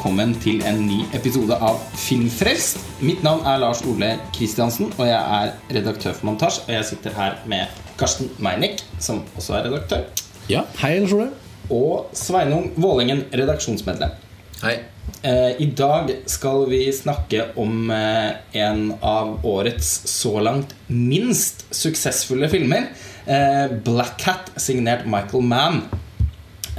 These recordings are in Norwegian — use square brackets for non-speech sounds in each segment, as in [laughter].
Velkommen til en ny episode av Filmfrelst. Mitt navn er Lars Ole Kristiansen, og jeg er redaktør for Montasj. Og jeg sitter her med Karsten Meinick, som også er redaktør, Ja, hei, Lars Ole. og Sveinung Vålingen, redaksjonsmedlem. Hei. Eh, I dag skal vi snakke om eh, en av årets så langt minst suksessfulle filmer. Eh, Black Hat, signert Michael Mann.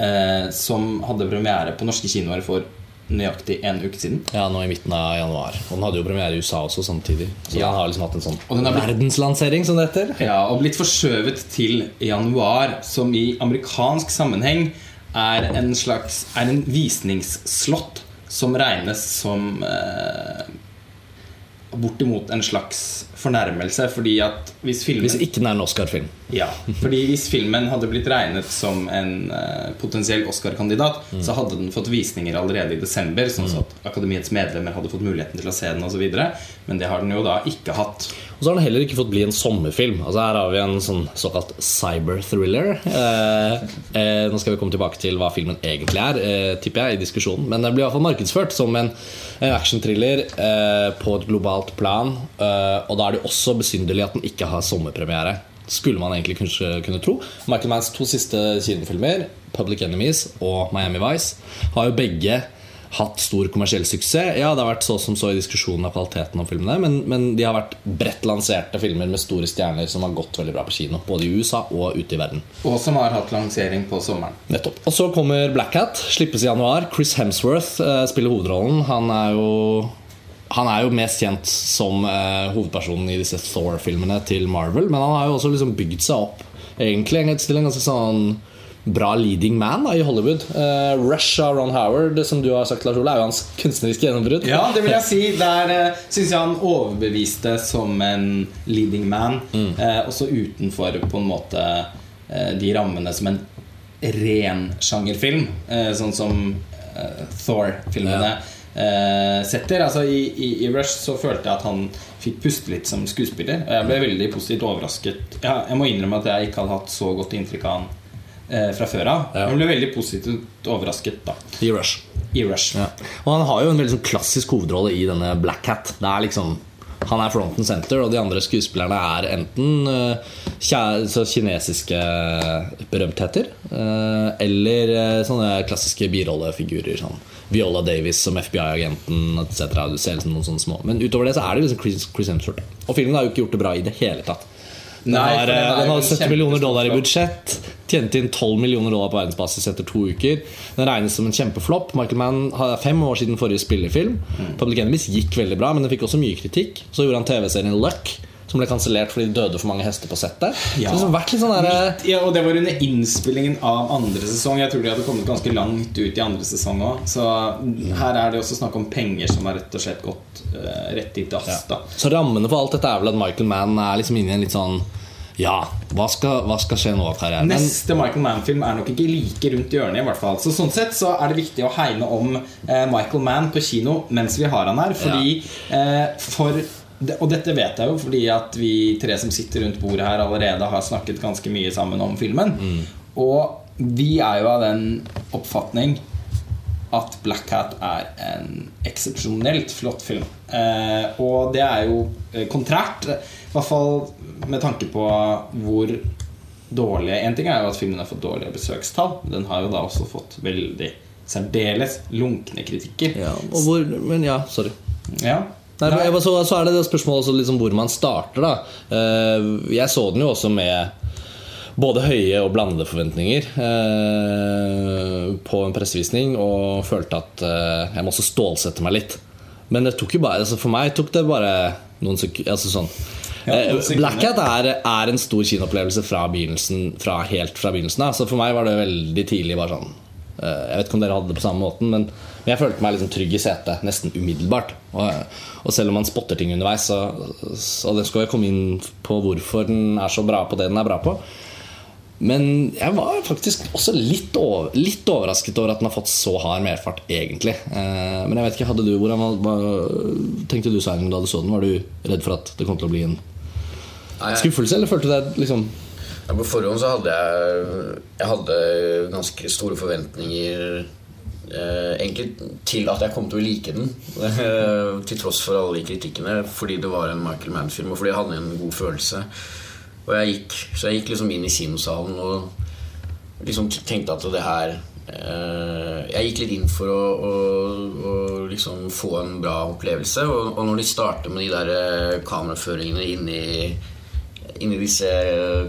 Eh, som hadde premiere på norske kinoer for nøyaktig en uke siden. Ja, nå i midten av januar. Og den hadde jo premiere i USA også samtidig. Så Ja. den har liksom hatt en sånn blitt- verdenslansering, som det heter. Ja, Og blitt forskjøvet til januar, som i amerikansk sammenheng er en slags Er en visningsslott som regnes som eh, bortimot en slags fornærmelse. Fordi at hvis filmen Hvis ikke den er en Oscar-film. Ja, fordi hvis filmen hadde blitt regnet som en uh, potensiell Oscar-kandidat, så hadde den fått visninger allerede i desember, sånn at Akademiets medlemmer hadde fått muligheten til å se den osv. Men det har den jo da ikke hatt. Og så har den heller ikke fått bli en sommerfilm. Altså Her har vi en sånn såkalt cyber-thriller. Eh, eh, nå skal vi komme tilbake til hva filmen egentlig er, eh, tipper jeg, i diskusjonen. Men den blir i hvert fall markedsført som en, en actionthriller eh, på et globalt plan. Eh, og da er det også besynderlig at den ikke har sommerpremiere. Skulle man egentlig kanskje kunne tro. Michael Manns to siste kinofilmer, 'Public Enemies' og 'Miami Vice', har jo begge hatt stor kommersiell suksess. Ja, det har vært så som så i diskusjonen av kvaliteten av filmene, men, men de har vært bredt lanserte filmer med store stjerner som har gått veldig bra på kino. Både i USA og ute i verden. Og som har hatt lansering på sommeren. Nettopp. Og så kommer Black Hat, slippes i januar. Chris Hemsworth eh, spiller hovedrollen. Han er jo han er jo mest kjent som eh, hovedpersonen i disse Thor-filmene til Marvel. Men han har jo også liksom bygd seg opp egentlig til en ganske sånn bra leading man da, i Hollywood. Eh, Rush av Ron Howard, som du har sagt, Lars Ole, er jo hans kunstneriske gjennombrudd. Ja, det vil jeg si. Der uh, syns jeg han overbeviste som en leading man. Eh, også utenfor på en måte eh, de rammene som en ren sjangerfilm, eh, sånn som eh, Thor-filmene eh, setter. Altså i, i, I Rush så følte jeg at han fikk puste litt som skuespiller. Og jeg ble veldig positivt overrasket. Ja, jeg må innrømme at jeg ikke hadde hatt så godt inntrykk av han eh, fra før av. Ja. Jeg ble veldig positivt overrasket da I Rush. i Rush. Ja. Og han har jo en veldig sånn klassisk hovedrolle i denne Black Hat. Det er liksom han er front and center, og de andre skuespillerne er enten uh, kinesiske berømtheter uh, eller uh, sånne klassiske birollefigurer. Sånn. Viola Davis som FBI-agenten etc. Du ser liksom noen sånne små Men utover det så er det liksom Chris, Chris Hemsworth. Og filmen har jo ikke gjort det bra i det hele tatt. Den Nei, har, den eh, den har 70 millioner dollar i budsjett. Tjente inn 12 millioner dollar på verdensbasis etter to uker. Den regnes som en kjempeflopp. Michael Mann har fem år siden forrige spillefilm. Mm. Public Enemies gikk veldig bra, men den fikk også mye kritikk. Så gjorde han TV-serien Luck, som ble kansellert fordi det døde for mange hester på settet. Ja. Så det har vært litt sånn der, Ja, og det var under innspillingen av andre sesong. Jeg tror de hadde kommet ganske langt ut i andre sesong òg. Så her er det også snakk om penger som har rett og slett gått uh, rett i dass. da Så rammene for alt dette er vel at Michael Mann er liksom inne i en litt sånn Ja, hva skal, hva skal skje nå karrieren? Men Neste Michael Mann-film er nok ikke like rundt hjørnet. i hvert fall Så Sånn sett så er det viktig å hegne om eh, Michael Mann på kino mens vi har han her. Fordi eh, for og dette vet jeg jo fordi at vi tre som sitter rundt bordet her, allerede har snakket ganske mye sammen om filmen. Og vi er jo av den oppfatning at Black Hat er en eksepsjonelt flott film. Eh, og det er jo eh, kontrært, i hvert fall med tanke på hvor dårlige En ting er jo at filmen har fått dårlige besøkstall. Den har jo da også fått veldig særdeles lunkne kritikker. ja, hvor, men ja, sorry. Ja. Nei, Nei. så, så er det det spørsmålet også liksom hvor man starter. da Eh, Jeg så den jo også med både høye og blandede forventninger eh, på en pressevisning, og følte at eh, jeg må også stålsette meg litt. Men det tok jo bare altså for meg tok det bare noen sekunder altså sånn. Eh, noen sekunder. Black Hat er, er en stor kinoopplevelse fra begynnelsen fra helt fra begynnelsen av. Så for meg var det veldig tidlig bare sånn eh, Jeg vet ikke om dere hadde det på samme måten, men, jeg følte meg liksom trygg i setet nesten umiddelbart. Og, og selv om man spotter ting underveis, så, så det skal jeg komme inn på hvorfor den er så bra på det den er bra på. Men jeg var faktisk også litt, over, litt overrasket over at den har fått så hard merfart, egentlig. Eh, men jeg vet ikke, hadde du, hvordan, hva, tenkte du Sveinung, da du så den? Var du redd for at det kom til å bli en skuffelse, eller følte du deg liksom på forhånd så hadde jeg Jeg hadde ganske store forventninger eh, egentlig til at jeg kom til å like den. Eh, [laughs] til tross for alle de kritikkene. Fordi det var en Michael Mann-film, og fordi jeg hadde en god følelse. Og jeg gikk, så jeg gikk liksom inn i kinosalen og liksom tenkte at det her eh, Jeg gikk litt inn for å, å, å liksom få en bra opplevelse. Og, og når de starter med de der eh, kameraføringene inni inni disse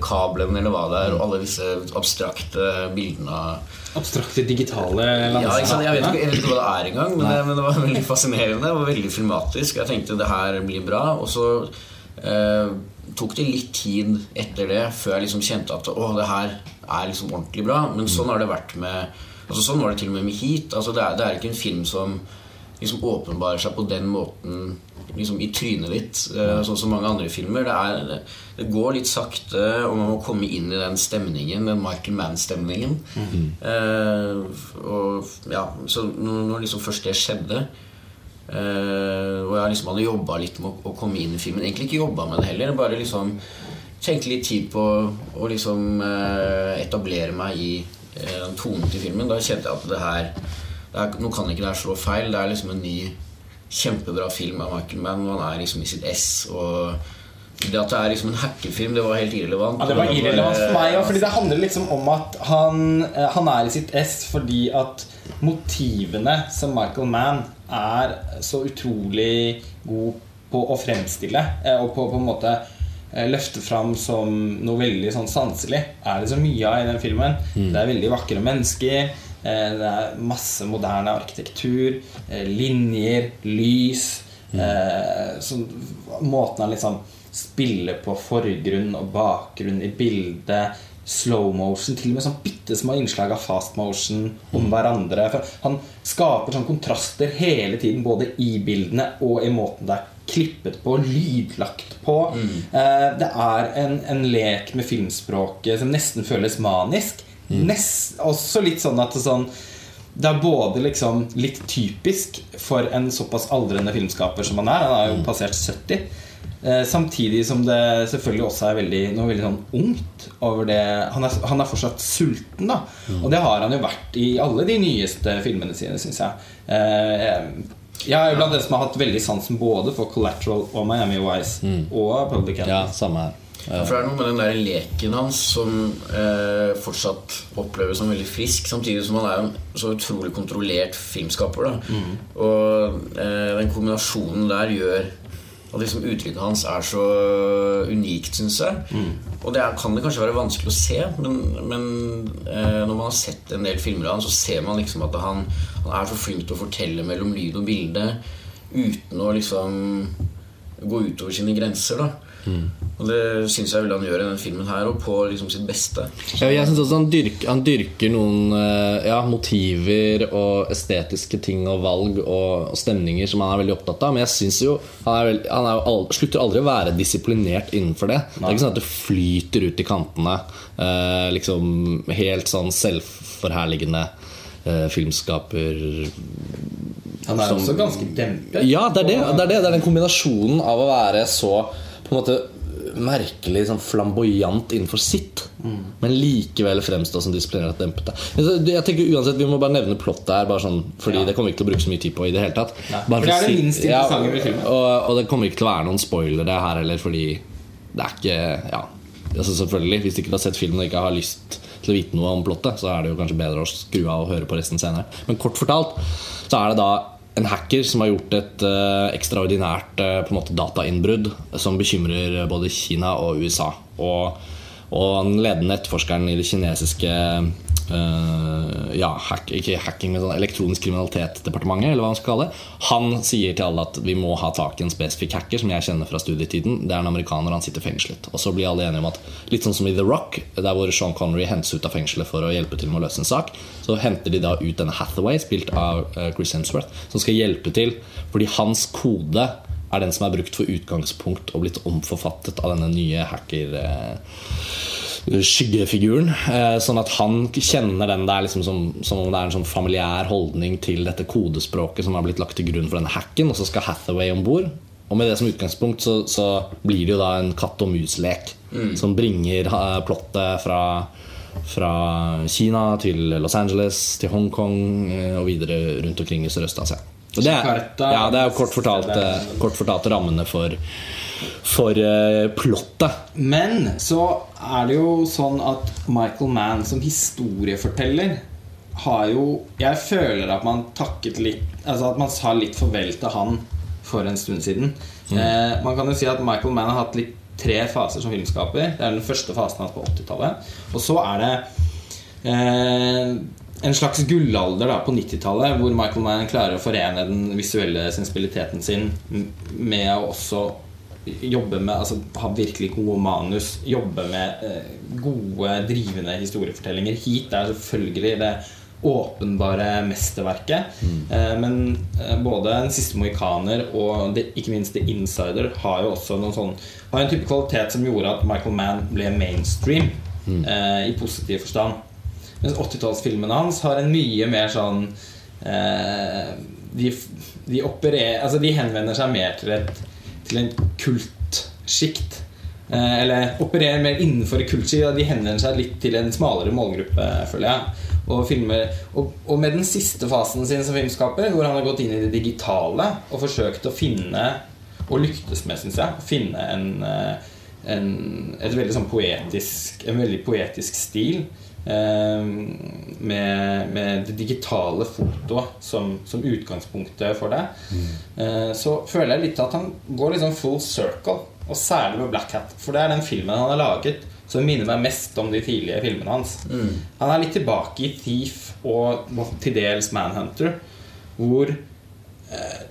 kablene eller hva det er, og alle disse abstrakte bildene av Abstrakte digitale ja, ikke? Jeg, vet ikke, jeg vet ikke hva det er engang, men, men det var veldig fascinerende. Var veldig filmatisk. Jeg tenkte det her blir bra. Og så eh, tok det litt tid etter det før jeg liksom kjente at å, det her er liksom ordentlig bra. Men sånn har det vært med altså Sånn var det til og med med Heat. Altså, det, er, det er ikke en film som liksom åpenbarer seg på den måten liksom i trynet ditt, eh, sånn som mange andre filmer. Det, er, det, går litt sakte, og man må komme inn i den stemningen, den Michael Mann-stemningen. eh, og ja, Så når, når liksom først det skjedde eh, Og jeg liksom hadde jobba litt med å, å komme inn i filmen Egentlig ikke jobba med det heller, bare liksom tenkte litt tid på å liksom eh, etablere meg i eh, den tonen til filmen. Da kjente jeg at det her det her Nå kan ikke det her slå feil. Det er liksom en ny kjempebra film av Michael Mann. og Han er liksom i sitt ess. Og det at det er liksom en hackerfilm, det var helt irrelevant. Ja, det var irrelevant for meg òg, fordi det handler liksom om at han, eh, han er i sitt ess fordi at motivene som Michael Mann er så utrolig god på å fremstille, eh, og på, på en måte eh, løfte fram som noe veldig sånn sanselig, er det så mye av i den filmen. Det er veldig vakre mennesker. Eh, Det er masse moderne arkitektur, eh, linjer, lys. mm. sånn, måten han liksom spiller på forgrunn og bakgrunn i bildet. Slow motion, til og med sånn bitte små innslag av fast motion om hverandre. For han skaper sånn kontraster hele tiden, både i bildene og i måten det er klippet på, lydlagt på. Mm. det er en, en lek med filmspråket som nesten føles manisk. Nest, også litt sånn at det, sånn, det er både liksom litt typisk for en såpass aldrende filmskaper som han er. Han er jo passert 70. Eh, samtidig som det selvfølgelig også er veldig, noe veldig sånn ungt over det. Han er, han er fortsatt sulten, da. Og det har han jo vært i alle de nyeste filmene sine, syns jeg. Eh, jeg er jo blant dem som har hatt veldig sansen både for Collateral og Miami Vice og Public Ja, samme her. For det er noe med den der leken hans som eh, fortsatt oppleves som veldig frisk, samtidig som han er en så utrolig kontrollert filmskaper. Da. Og eh, den kombinasjonen der gjør at liksom uttrykket hans er så unikt, syns jeg. Og det er, kan det kanskje være vanskelig å se, men, men eh, når man har sett en del filmer av han, så ser man liksom at han, han er så flink til å fortelle mellom lyd og bilde uten å liksom gå utover sine grenser. da Og det syns jeg vel han gjør i denne filmen her, og på liksom sitt beste. Ja, jeg synes også han dyrker, han dyrker noen eh, ja, motiver og estetiske ting og valg og, og stemninger som han er veldig opptatt av. Men jeg synes jo han, er veld, han er jo aldri, slutter aldri å være disiplinert innenfor det. Det er ikke sånn at det flyter ut i kantene. eh, liksom Helt sånn selvforherligende eh, filmskaper Han er som- også ganske dempet. Ja, det er det. Det er, det. det er den kombinasjonen av å være så på en måte merkelig sånn flamboyant innenfor sitt, men likevel fremstå som disiplinert dempete. Altså, Jeg tenker uansett Vi må bare nevne plottet her, bare sånn, Fordi Ja. det kommer vi ikke til å bruke så mye tid på. i det hele tatt Bare for det er det si- minst interessante ved filmen. og, og det kommer ikke til å være noen spoilere her heller, fordi det er ikke Ja, altså selvfølgelig Hvis du ikke har sett filmen og ikke har lyst til å vite noe om plottet, så er det jo kanskje bedre å skru av og høre på resten senere. Men kort fortalt så er det da en hacker som har gjort et uh, ekstraordinært uh, på en måte datainnbrudd som bekymrer både Kina og USA. Og, og den ledende etterforskeren i det kinesiske eh, ja, hack, ikke hacking, men sånn elektronisk kriminalitet-departementet, eller hva man skal kalle det, han sier til alle at vi må ha tak i en spesifikk hacker som jeg kjenner fra studietiden. Det er en amerikaner, han sitter fengslet. Og så blir alle enige om at litt sånn som i The Rock, der hvor Sean Connery hentes ut av fengselet for å hjelpe til med å løse en sak, så henter de da ut denne Hathaway, spilt av eh, Chris Hemsworth, som skal hjelpe til fordi hans kode er den som er brukt for utgangspunkt og blitt omforfattet av denne nye hacker... Eh, skyggefiguren. Eh, sånn at han kjenner den der liksom som, som om det er en sånn familiær holdning til dette kodespråket som har blitt lagt til grunn for denne hacken, og så skal Hathaway om bord. Og med det som utgangspunkt så, så blir det jo da en katt og mus-lek som bringer eh, plottet fra fra Kina til Los Angeles til Hongkong eh, og videre rundt omkring i Sørøst-Asia. Det, ja, det er jo kort fortalt, kort fortalt rammene for, for eh, plottet. Men så er det jo sånn at Michael Mann som historieforteller har jo Jeg føler at man takket litt Altså at man sa litt farvel til han for en stund siden. Eh, man kan jo si at Michael Mann har hatt litt tre faser som filmskaper. Det er den første fasen hans på 80-tallet. Og så er det eh, en slags gullalder da, på 90-tallet, hvor Michael Mann klarer å forene den visuelle sensibiliteten sin med å også jobbe med altså, Ha virkelig gode manus, jobbe med eh, gode, drivende historiefortellinger. Heat er selvfølgelig det åpenbare mesterverket. Eh, men eh, både Den siste mohikaner og det, ikke minst The Insider har jo også noen sånn Har en type kvalitet som gjorde at Michael Mann ble mainstream eh, i positiv forstand. Mens 80-tallsfilmene hans har en mye mer sånn eh, de, de opererer Altså de henvender seg mer til, et, til en kultsjikt. Eh, eller opererer mer innenfor kultsjikt. De henvender seg litt til en smalere målgruppe, føler jeg. Og, filmer, og, og med den siste fasen sin som filmskaper, hvor han har gått inn i det digitale og forsøkt å finne, og lyktes med, syns jeg, finne en, eh, en, veldig sånn poetisk, en veldig poetisk stil. Eh, med, med det digitale fotoet som, som utgangspunktet for det. Eh, så føler jeg litt at han går liksom full circle, og særlig med Black Hat. For det er den filmen han har laget som minner meg mest om de tidlige filmene hans. Han er litt tilbake i Thief og til dels Manhunter, hvor eh,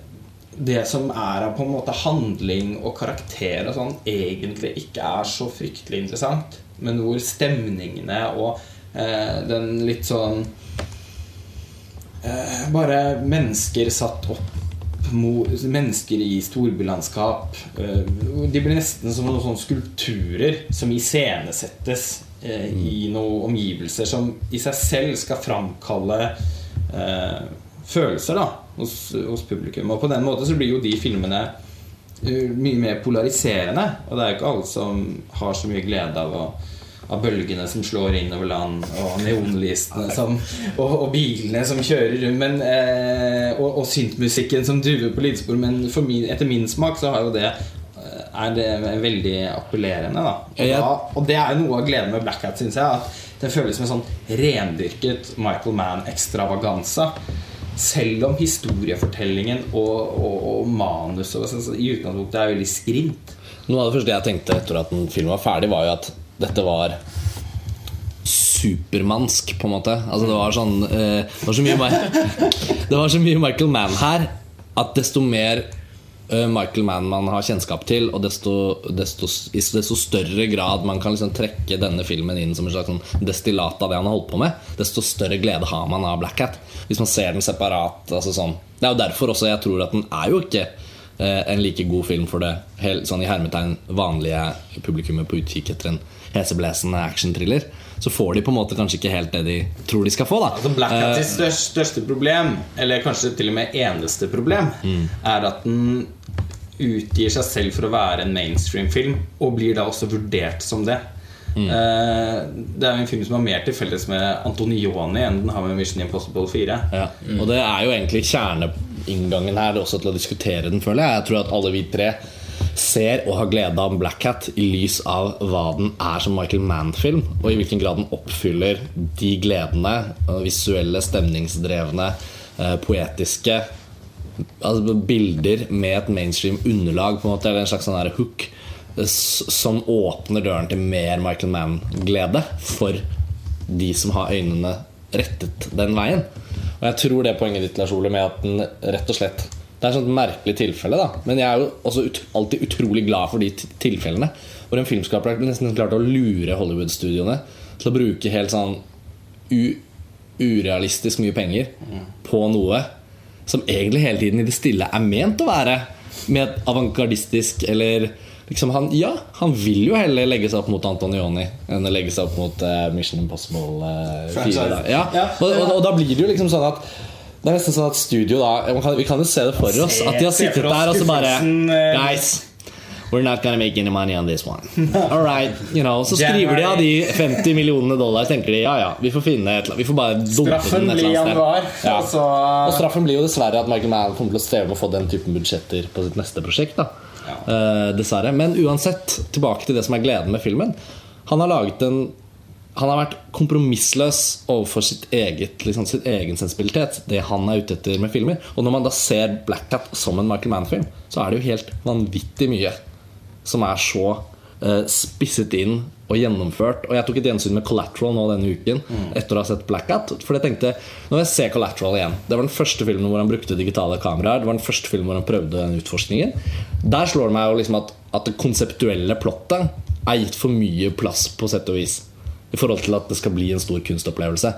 det som er av på en måte handling og karakter og sånn, egentlig ikke er så fryktelig interessant. Men hvor stemningene og den litt sånn eh, Bare mennesker satt opp Mennesker i storbylandskap. eh, De blir nesten som noen sånne skulpturer som iscenesettes eh, i noen omgivelser som i seg selv skal framkalle eh, følelser da hos, hos publikum. Og på den måten så blir jo de filmene eh, mye mer polariserende. Og det er jo ikke alle som har så mye glede av å av bølgene som slår innover land, og neonlysene som, og, og bilene som kjører rundt, men, eh, og, og syntmusikken som duver på lydspor. Men min, etter min smak så har jo det eh, er det veldig appellerende. Da. Og, da, og det er jo noe av gleden med Black Hat, syns jeg. At det føles som en sånn rendyrket Michael Mann-ekstravaganza. Selv om historiefortellingen og, og, og manuset sånn, så i utgangspunktet er veldig skrint. Noe av det første jeg tenkte etter at en film var ferdig, var jo at dette var supermannsk, på en måte. Altså Det var sånn eh, Det var så [laughs] Det var så mye Michael Mann her at desto mer eh, Michael Mann man har kjennskap til, og desto, desto, desto større grad man kan liksom trekke denne filmen inn som en slags sånn destillat av det han har holdt på med, desto større glede har man av Black Hat. Hvis man ser den separat. Altså sånn. Det er jo derfor også jeg tror at den er jo ikke eh, en like god film for det helt, sånn i hermetegn vanlige publikummet på utkikk etter en heseblesende actionthriller. Så får de på en måte kanskje ikke helt det de tror de skal få. da Altså Black Hats' Eh, største, største problem, eller kanskje til og med eneste problem, er at den utgir seg selv for å være en mainstream-film, og blir da også vurdert som det. Eh, det er en film som har mer til felles med Antonioni enn den har med Mission Impossible 4. Ja, og det er jo egentlig kjerneinngangen her også til å diskutere den, føler jeg. Jeg tror at alle vi tre ser og har glede av Black Hat i lys av hva den er som Michael Mann-film, og i hvilken grad den oppfyller de gledene, eh, visuelle, stemningsdrevne, eh, poetiske altså bilder med et mainstream underlag, på en måte, eller en slags sånn hook, eh, som åpner døren til mer Michael Mann-glede for de som har øynene rettet den veien. Og jeg tror det poenget ditt Lars Ole med at den rett og slett Det er et sånt merkelig tilfelle, da. Men jeg er jo også ut, alltid utrolig glad for de tilfellene hvor en filmskaper har nesten klart å lure Hollywood-studioene til å bruke helt sånn urealistisk mye penger på noe som egentlig hele tiden i det stille er ment å være med et avantgardistisk eller liksom han, Ja, han vil jo heller legge seg opp mot Antonioni enn å legge seg opp mot uh, Mission Impossible uh, 4. Da. Ja. Ja. Og, og, og da blir det jo liksom sånn at det er nesten sånn at studio da kan, Vi kan jo se det for oss. At de har sittet der og så bare eh, Guys, We're not gonna make any money on this one. All right, you know Så skriver de av de 50 millionene dollar. Tenker de ja ja, vi får finne et Vi får bare dumpe Straffen den et eller annet sted. Ja. Og Og straffen blir jo dessverre at Michael Mann kommer til å streve med å få den typen budsjetter på sitt neste prosjekt. da Eh, Dessverre. Men uansett, tilbake til det som er gleden med filmen. Han har laget en Han har vært kompromissløs overfor sitt eget liksom, Sitt egen sensibilitet. Det han er ute etter med filmer. Og når man da ser Black Cat som en Michael Mann-film, så er det jo helt vanvittig mye som er så uh, spisset inn og gjennomført. Og jeg tok et gjensyn med Collateral nå denne uken etter å ha sett Black Cat. For jeg tenkte, når jeg ser Collateral igjen Det var den første filmen hvor han brukte digitale kameraer. Det var den første filmen hvor han prøvde den utforskningen. Der slår det meg jo liksom at, at det konseptuelle plottet er gitt for mye plass, på sett og vis. I forhold til at det skal bli en stor kunstopplevelse.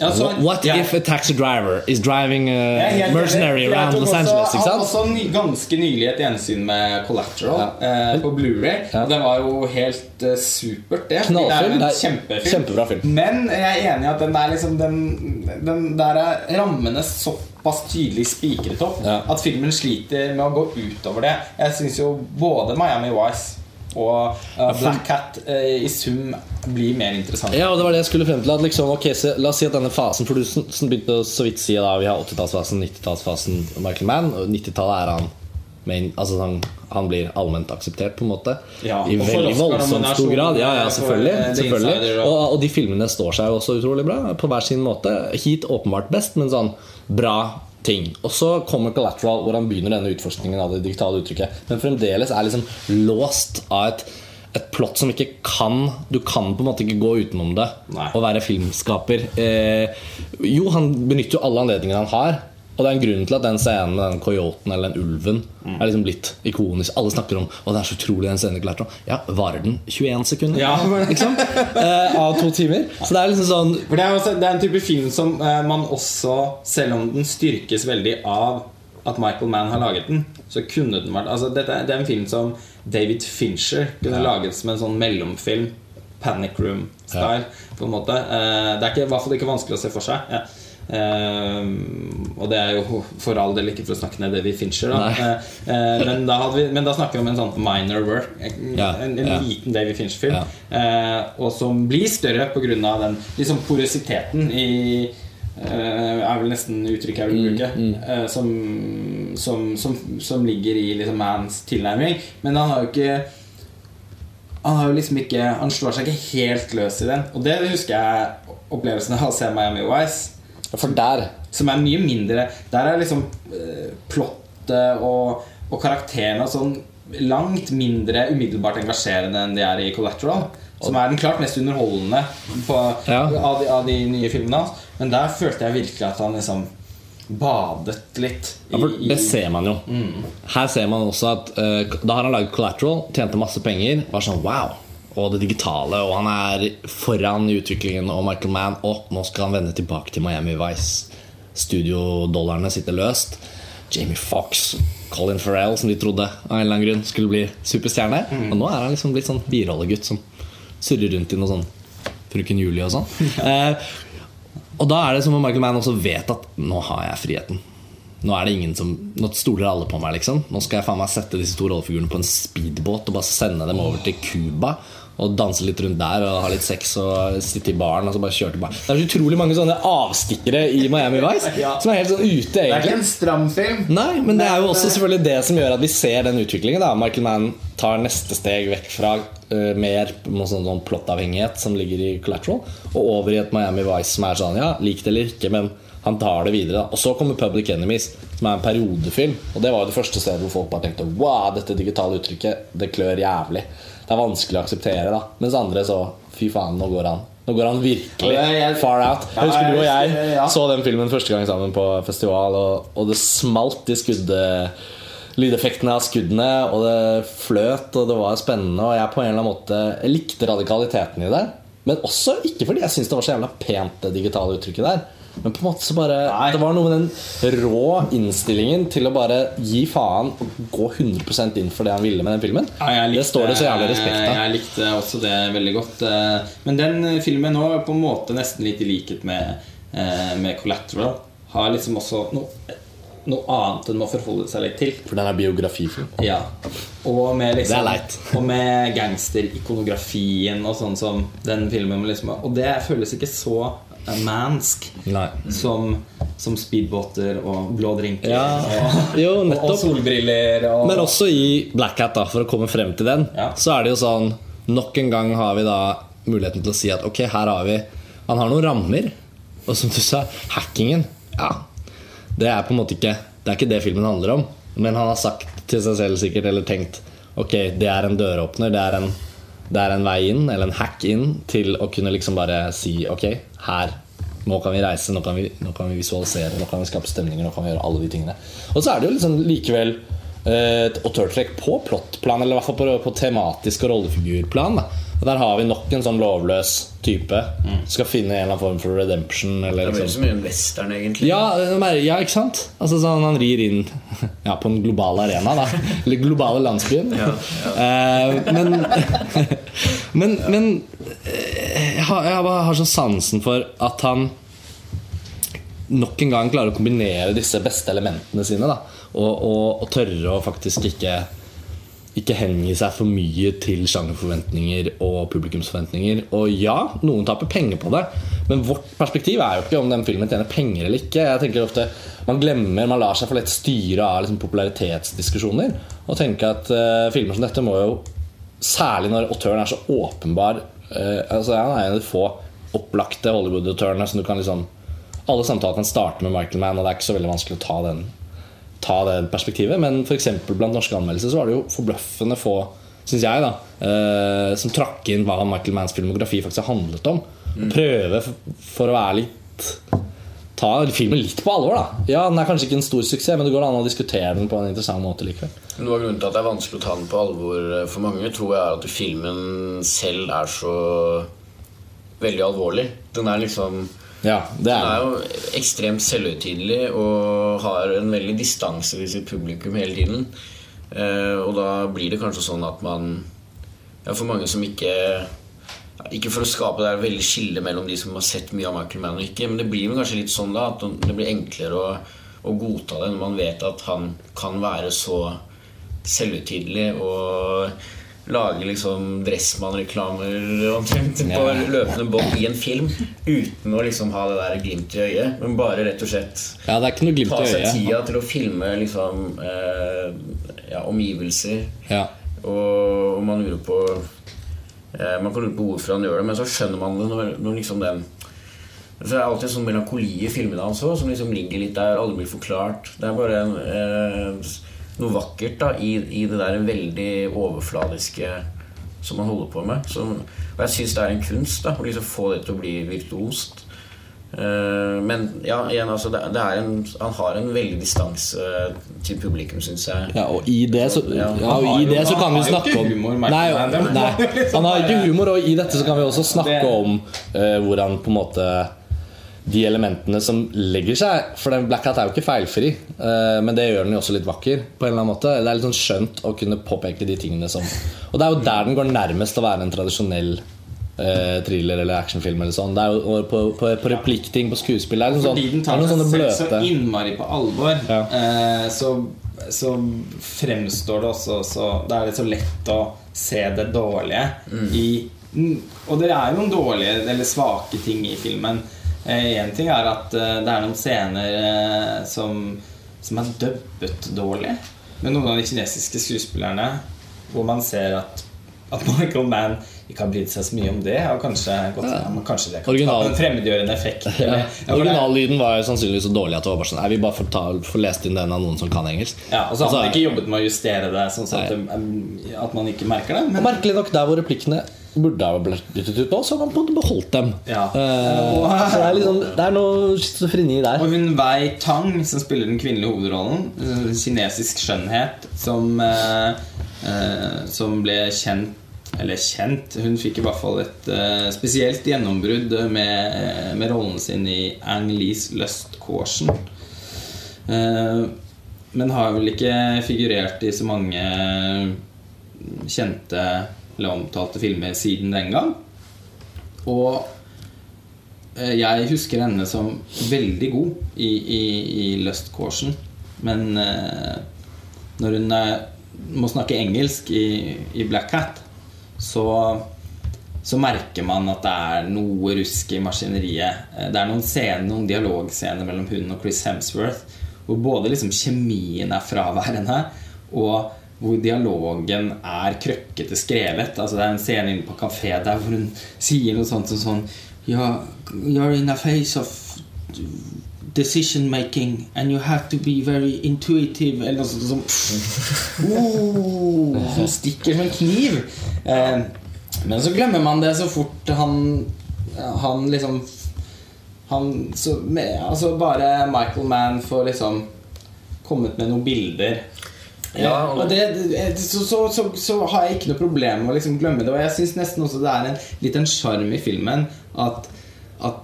Ja, så- What ja. if a taxi driver is driving a ja, mercenary around Los også- Angeles? Ikke Jeg sant? også ny, ganske nylig et gjensyn med Collateral eh, på Blu-ray Ja. Det var jo helt uh, supert, det. Knallfilm. Det er en kjempefilm. kjempebra film. Men jeg er enig i at den der, liksom, den, den der er rammene såpass tydelig spikret opp at filmen sliter med å gå utover det. Jeg syns jo både Miami Vice og uh, Black Cat uh, i sum blir mer interessant. Ja, og det var det jeg skulle frem til. At liksom, okay, så, La oss si at denne fasen For du som begynte å så vidt si da vi har 80-tallsfasen, 90-tallsfasen Michael Mann. Og 90-tallet er han main, altså han, han blir allment akseptert, på en måte. Ja, I veldig voldsomt stor grad. Ja, ja, selvfølgelig. eh, selvfølgelig. Og- Og, og de filmene står seg jo også utrolig bra, på hver sin måte. Heat åpenbart best, men sånn bra ting. Og så kommer Collateral, hvor han begynner denne utforskningen av det digitale uttrykket. Men fremdeles er liksom låst av et et plott som ikke kan Du kan på en måte ikke gå utenom det Nei. og være filmskaper. Eh, jo, han benytter jo alle anledningene han har. Og det er en grunn til at den scenen med den coyoten eller den ulven Mm. er liksom blitt ikonisk. Alle snakker om Og det er så utrolig den scenen. Collateral. Ja, varer den 21 sekunder? Ja. [laughs] Eh, av to timer. Så det er liksom sånn For det er, også, det er en type film som eh, man også, selv om den styrkes veldig av at Michael Mann har laget den, så kunne den vært altså dette, Det er en film som David Fincher kunne laget som en sånn mellomfilm. Panic Room-style, på en måte. Eh, det er i hvert fall ikke vanskelig å se for seg. Ja. Eh, og det er jo for all del ikke for å snakke ned David Fincher, da. Eh, men, da vi, men da snakker vi om en sånn minor work. En, Ja, en, en ja. liten David Fincher-film. Ja. Uh, og som blir større pga. den liksom porøsiteten i uh, er vel nesten uttrykket jeg vil bruke. eh, som, som, som, som ligger i liksom Mans tilnærming. Men han har jo ikke Han har jo liksom ikke Han slår seg ikke helt løs i den. Og det husker jeg opplevelsen av å se Miami Vice. For der Som er mye mindre Der er liksom uh, plottet og, og karakterene sånn langt mindre umiddelbart engasjerende enn de er i Collateral. Som er den klart mest underholdende på, Ja. av, de, av de nye filmene hans. Men der følte jeg virkelig at han liksom badet litt. Ja, for det ser man jo. Her ser man også at uh, Da har han laget Collateral, tjente masse penger. Var sånn wow Og det digitale, og han er foran i utviklingen. Og Michael Mann Og nå skal han vende tilbake til Miami Vice. Studiodollarene sitter løst. Jamie Fox, Colin Farrell, som de trodde av en eller annen grunn skulle bli superstjerne. Og nå er han liksom blitt sånn birollegutt som surrer rundt i noe sånn Frøken Julie og sånn. Eh, og da er det som om Michael Mann også vet at nå har jeg friheten. Nå er det ingen som Nå stoler alle på meg, liksom. Nå skal jeg faen meg sette disse to rollefigurene på en speedbåt og bare sende dem over til Cuba. Og danse litt rundt der og ha litt sex og sitte i baren. Og så bare kjøre tilbake Det er så utrolig mange sånne avstikkere i Miami Vice Ja. som er helt sånn ute, egentlig. Det er ikke en stram film. Nei, men det er jo også selvfølgelig det som gjør at vi ser den utviklingen. da Michael Mann tar neste steg vekk fra uh, mer sånn, sånn plottavhengighet som ligger i Collateral, og over i et Miami Vice som er sånn Ja, lik det eller ikke, men han tar det videre. da Og så kommer Public Enemies, som er en periodefilm. Og det var jo det første stedet hvor folk bare tenkte Wow, dette digitale uttrykket, det klør jævlig. Det er vanskelig å akseptere, da. Mens andre så Fy faen, nå går han. Nå går han virkelig far out. Jeg husker du og jeg- så den filmen første gang sammen på festival, og, og det smalt i skuddet lydeffektene av skuddene, og det fløt, og det var spennende. Og jeg på en eller annen måte likte radikaliteten i det. Men også ikke fordi jeg syns det var så jævla pent, det digitale uttrykket der. Men på en måte så bare Nei. det var noe med den rå innstillingen til å bare gi faen og gå 100% inn for det han ville med den filmen. Ja, jeg det står det så jævlig respekt av. Jeg likte også det veldig godt. eh, Men den eh, filmen nå er på en måte nesten litt i likhet med, eh, med Collateral. Har liksom også noe noe annet enn må forholde seg litt til. For den er biografifilm. Ja. Og med, liksom, og med gangsterikonografien og sånn som den filmen. Liksom, og det føles ikke så mansk Nei. som, som speedbåter og blå drinker Ja, og, jo, og solbriller. Og, Men også i Black Hat, da, for å komme frem til den, Ja. så er det jo sånn Nok en gang har vi da muligheten til å si at ok, her har vi Han har noen rammer. Og som du sa, hackingen Ja, det er på en måte ikke Det er ikke det filmen handler om. Men han har sagt til seg selv sikkert, eller tenkt Ok, det er en døråpner. Det er en, det er en vei inn, eller en hack inn, til å kunne liksom bare si ok, her nå kan vi reise, nå kan vi, nå kan vi visualisere, nå kan vi skape stemninger, nå kan vi gjøre alle de tingene. Og så er det jo liksom likevel eh, et autørtrekk på plottplan, eller i hvert fall på, på tematisk og rollefigurplan. Da. Og der har vi nok en sånn lovløs type. Skal finne en eller annen form for redemption. Eller Det liksom. så mye en western, egentlig. Ja, eh, ja, ikke sant? Altså sånn Han rir inn [laughs] ja, på en global arena, da. [laughs] Eller globale landsbyen. Ja, men [laughs] Men, men eh, jeg, har, jeg har så sansen for at han nok en gang klarer å kombinere disse beste elementene sine. Da, og, og, og tørre å faktisk ikke ikke hengi seg for mye til sjangerforventninger og publikumsforventninger. Og ja, noen taper penger på det, men vårt perspektiv er jo ikke om den filmen tjener penger eller ikke. Jeg tenker ofte Man glemmer, man lar seg for lett styre av liksom, popularitetsdiskusjoner. Og tenker at uh, filmer som dette må jo, særlig når autøren er så åpenbar Uh, altså Han er en av de få opplagte Hollywood-autørene som du kan liksom Alle samtaler kan starte med Michael Mann, og det er ikke så veldig vanskelig å ta den ta det perspektivet. Men f.eks. blant norske anmeldelser så var det jo forbløffende få, synes jeg, da, eh, som trakk inn hva Michael Manns filmografi faktisk har handlet om. Prøve for, for å være litt Ta filmen litt på alvor, da. Ja, Den er kanskje ikke en stor suksess, men det går an å diskutere den på en interessant måte likevel. Noe av grunnen til at det er vanskelig å ta den på alvor eh, for mange, tror jeg er at filmen selv er så veldig alvorlig. Den er liksom Ja, det er. er er jo ekstremt selvhøytidelig og har en veldig distanse til sitt publikum hele tiden. Eh, og da blir det kanskje sånn at man ja, For mange som ikke Ikke for å skape det veldig skille mellom de som har sett mye av Michael Mann og ikke, men det blir vel kanskje litt sånn da at det blir enklere å, å godta det når man vet at han kan være så selvhøytidelig og lage liksom Dressmann-reklamer omtrent på Ja. løpende bånd i en film uten å liksom ha det der glimt i øyet, men bare rett og slett Ja, det er ikke noe glimt ta seg tida til å filme liksom eh, ja, omgivelser. Ja. Og, og man lurer på eh, Man kan lure på hvorfor han gjør det, men så skjønner man det når, når liksom den så det er alltid en sånn melankoli i filmene hans også, som liksom ligger litt der, aldri blir forklart. Det er bare en, eh, noe vakkert da, i, i det der veldig overfladiske som man holder på med. Som, og jeg syns det er en kunst da, å liksom få det til å bli virtuost. Uh, men ja, igjen, altså, det, det er en, han har en veldig distanse til publikum, syns jeg. Ja, og i det så, ja, og har i jo- det så kan vi snakke om humor, nei, nei, Han har ikke [laughs] humor, og i dette så kan vi også snakke om Hvor hvordan på en måte de elementene som legger seg For den Black Hat er jo ikke feilfri, eh, men det gjør den jo også litt vakker. På en eller annen måte Det er litt sånn skjønt å kunne påpeke de tingene som Og det er jo der den går nærmest å være en tradisjonell eh, thriller eller actionfilm. eller sånn Det er jo på, på, på replikkting, på skuespill Det er, liksom Fordi den sånn, tar noen seg sånne selv så innmari på alvor, Ja. eh, så, så fremstår det også så Det er litt så lett å se det dårlige i mm, Og det er jo noen dårlige eller svake ting i filmen. Én ting er at eh, det er noen scener eh, som, som er dubbet dårlig. Med noen av de kinesiske skuespillerne hvor man ser at, at [laughs] Michael Mann ikke har brydd seg så mye om det. Og kanskje, godt, ja, men kanskje det kan Original- en fremmedgjørende effekt. [laughs] Ja. Ja, Originallyden var jo sannsynligvis så dårlig at det var bare sånn Nei, vi bare får, ta, får lest inn den av noen som kan engelsk. Ja, og så har Altså, man ikke jobbet med å justere det sånn at, um, at man ikke merker det. Og Men merkelig nok, der hvor replikkene burde ha blitt dyttet ut nå, så har man på en måte beholdt dem. Ja. Uh, så det er, liksom, det er noe schizofreni der. og hun Wei Tang, som spiller den kvinnelige hovedrollen, eh, kinesisk skjønnhet, som, uh, uh, som ble kjent Eller kjent Hun fikk i hvert fall et uh, spesielt gjennombrudd med, med rollen sin i Ang Lees Lust Caution. Uh, men har vel ikke figurert i så mange kjente eller omtalte filmer siden den gang. Og eh, jeg husker henne som veldig god i, i, i Lust Caution. Men eh, når hun er, må snakke engelsk i, i Black Hat, så, så merker man at det er noe rusk i maskineriet. Eh, Det er noen scener, noen dialogscener mellom hun og Chris Hemsworth hvor både liksom kjemien er fraværende, og hvor dialogen er krøkkete skrevet. Altså Det er en scene inne på kafé der hvor hun sier noe sånt som sånn You're, in a phase of decision making and you have to be very intuitive Eller noe sånt som [laughs] oh, Som stikker som en kniv. Eh, men så glemmer man det så fort han Han liksom Han så, med, Altså bare Michael Mann får liksom kommet med noen bilder. Ja, Eh, og- det, det- så, så, så, så har jeg ikke noe problem med å liksom glemme det. Og jeg syns nesten også det er en, litt en sjarm i filmen at, at,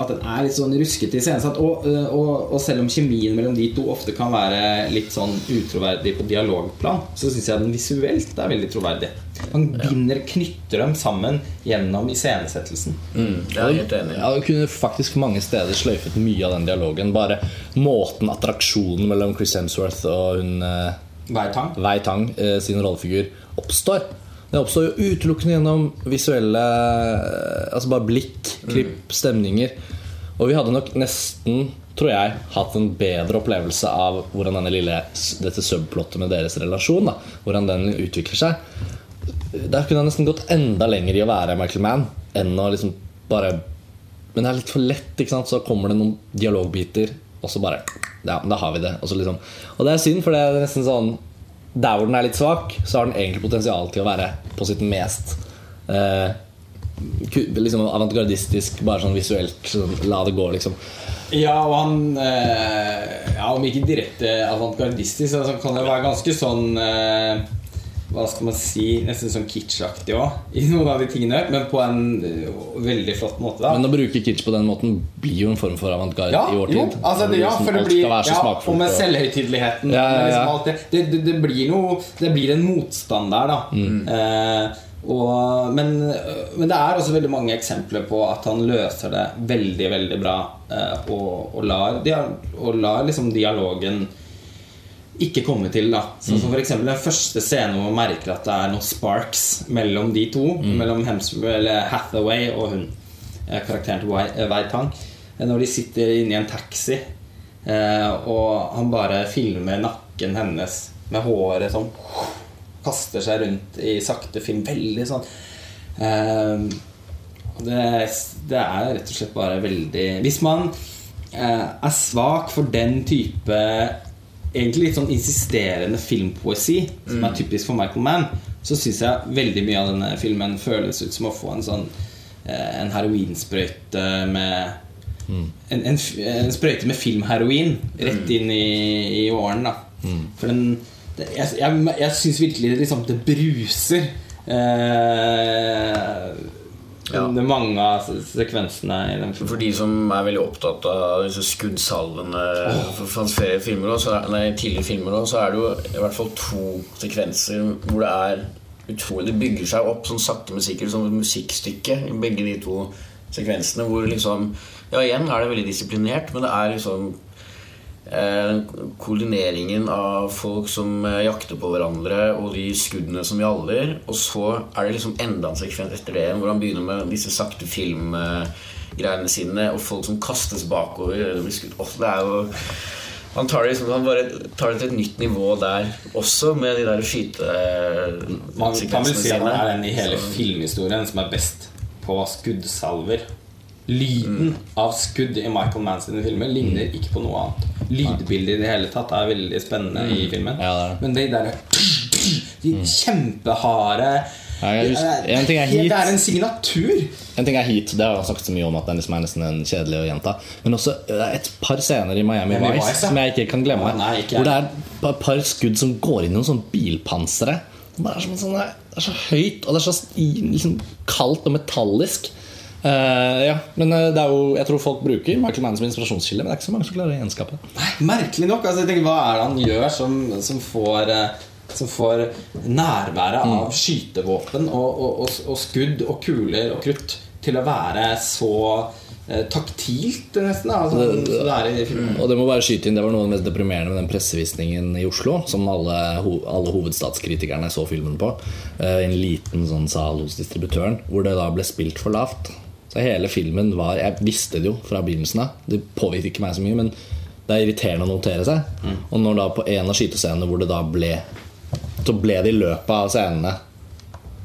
at den er litt sånn ruskete iscenesatt. Og, øh, og, og selv om kjemien mellom de to ofte kan være litt sånn utroverdig på dialogplan, så syns jeg den visuelt er veldig troverdig. Han binder, knytter dem sammen gjennom iscenesettelsen. Mm, det er jeg helt enig. Ja, Du kunne faktisk mange steder sløyfet mye av den dialogen. Bare måten, attraksjonen mellom Chris Hemsworth og hun eh, Hver tang. Wei Tang eh, sin rollefigur oppstår. Det oppstår jo utelukkende gjennom visuelle eh, Altså bare blikk, klipp, stemninger. Og vi hadde nok nesten, tror jeg, hatt en bedre opplevelse av hvordan denne lille, dette subplottet med deres relasjon da, Hvordan den utvikler seg. Der kunne jeg nesten gått enda lenger i å være Michael Mann enn å liksom bare Men det er litt for lett, ikke sant? Så kommer det noen dialogbiter, og så bare Ja, da har vi det. Og, liksom. og det er synd, for det er nesten sånn Der hvor den er litt svak, så har den egentlig potensial til å være på sitt mest eh, liksom avantgardistisk, bare sånn visuelt. Sånn, la det gå, liksom. Ja, og han eh, ja, Om ikke direkte avantgardistisk, så kan det være ganske sånn eh, Hva skal man si Nesten sånn kitschaktig òg, i noen av de tingene. Men på en eh, veldig flott måte. da Men å bruke kitsch på den måten blir jo en form for avantgarde ja, i vår jo, tid. altså, det, ja, Liksom for det blir ja, Og med selvhøytideligheten. Ja, ja, ja. Liksom det, det, det, det blir noe Det blir en motstand der, da. Mm. Eh, og, men, men det er også veldig mange eksempler på at han løser det veldig, veldig bra. Eh, og, og lar, og lar liksom dialogen ikke komme til. da Sånn som for eksempel Den første scenen hvor man merker at det er noen sparks mellom de to. Mellom Hemsworth, eller Hathaway og hun. eh, Karakteren til Wei- eh. Eh, Når de sitter inne i en taxi, og han bare filmer nakken hennes med håret sånn Kaster seg rundt i sakte film. Veldig sånn det, det er rett og slett bare veldig Hvis man er svak for den type Egentlig litt sånn insisterende filmpoesi, som er typisk for Michael Mann, så syns jeg veldig mye av denne filmen føles ut som å få en sånn eh, En heroinsprøyte med en, en, en sprøyte med filmheroin rett inn i, i åren. da For den det, Jeg, jeg, jeg syns virkelig liksom det bruser. Eh, Ja. Mange av sekvensene i den filmen. For de som er veldig opptatt av disse skuddsalvene oh. fra filmer også, så er, nei, tidligere filmer så er det jo i hvert fall to sekvenser hvor det er utrolig Det bygger seg opp sånn sakte, men sikkert som et musikkstykke i begge de to sekvensene. Hvor liksom Ja, igjen er det veldig disiplinert, men det er liksom koordineringen av folk som eh, jakter på hverandre, og de skuddene som gjaller. Og så er det liksom enda en sekvens etter det hvor han begynner med disse sakte filmgreiene sine, og folk som kastes bakover. Det blir skutt. Oh, det er jo han tar, det liksom, han tar det til et nytt nivå der også, med de der Man kan vel si at det er den i hele filmhistorien som er best på skuddsalver. Lyden av skudd i Michael Mann sine filmer ligner ikke på noe annet. Lydbildet i det hele tatt er veldig spennende i filmen. Ja, det er det. Men de derre De kjempeharde Ja, husker- en ting er Det er en signatur. En ting er Heat, det har han sagt så mye om at den er nesten en kjedelig å gjenta. Men også er et par scener i Miami, Miami Vice, Vice, ja. som jeg ikke kan glemme. Nei, ikke hvor det er et par- par skudd som går inn i noen sånn bilpansere. Det er, sånn, det er så høyt, og det er så liksom, kaldt og metallisk. Eh, ja, men eh, det er jo, jeg tror folk bruker Michael Mann som inspirasjonskilde, men det er ikke så mange som klarer å gjenskape det. Nei, Merkelig nok. Altså, jeg tenker, hva er det han gjør som, som får eh, som får nærværet Mm. av skytevåpen og, og, og, og skudd og kuler og krutt til å være så eh, taktilt, nesten. Da, sånn, det, det i. Og det må bare skyte inn, det var noe av det mest deprimerende med den pressevisningen i Oslo, som alle, alle hovedstatskritikerne så filmen på. I en liten sånn sal hos distributøren, hvor det da ble spilt for lavt. Så hele filmen var Jeg visste det jo fra begynnelsen av. Det påvirket ikke meg så mye, men det er irriterende å notere seg. Og når da på en av skytescenene hvor det da ble Så ble det i løpet av scenene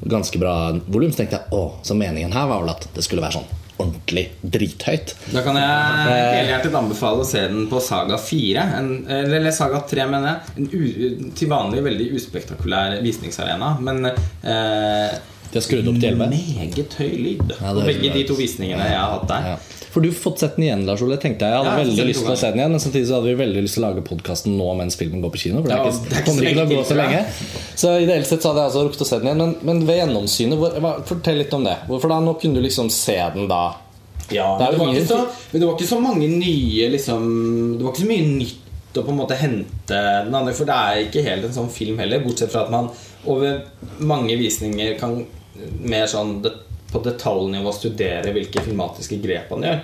ganske bra volum, så tenkte jeg å, så meningen her var vel at det skulle være sånn ordentlig drithøyt. Da kan jeg helhjertet anbefale å se den på Saga 4. En, eller Saga 3, mener jeg. En u, til vanlig veldig uspektakulær visningsarena. Men eh, De har skrudd opp til 11. meget høy lyd. Ja, på begge de to visningene jeg har hatt der. Ja. For du har fått sett den igjen, Lars Ole. tenkte Jeg Jeg hadde Ja, veldig lyst til å se den igjen Men samtidig så hadde vi veldig lyst til å lage podkasten nå mens filmen går på kino. For det, er ikke, det er kommer ikke til å gå så lenge. Så ideelt sett så hadde jeg altså rukket å se den igjen. Men, men ved gjennomsynet, hvor, fortell litt om det. Hvorfor da? Nå kunne du liksom se den da. Ja, Det det var så, det var ikke så mange nye liksom, Det var ikke så mye nytt å på en måte hente den andre, for det er ikke helt en sånn film heller, bortsett fra at man over mange visninger kan mer sånn det, på detaljnivå studere hvilke filmatiske grep han gjør.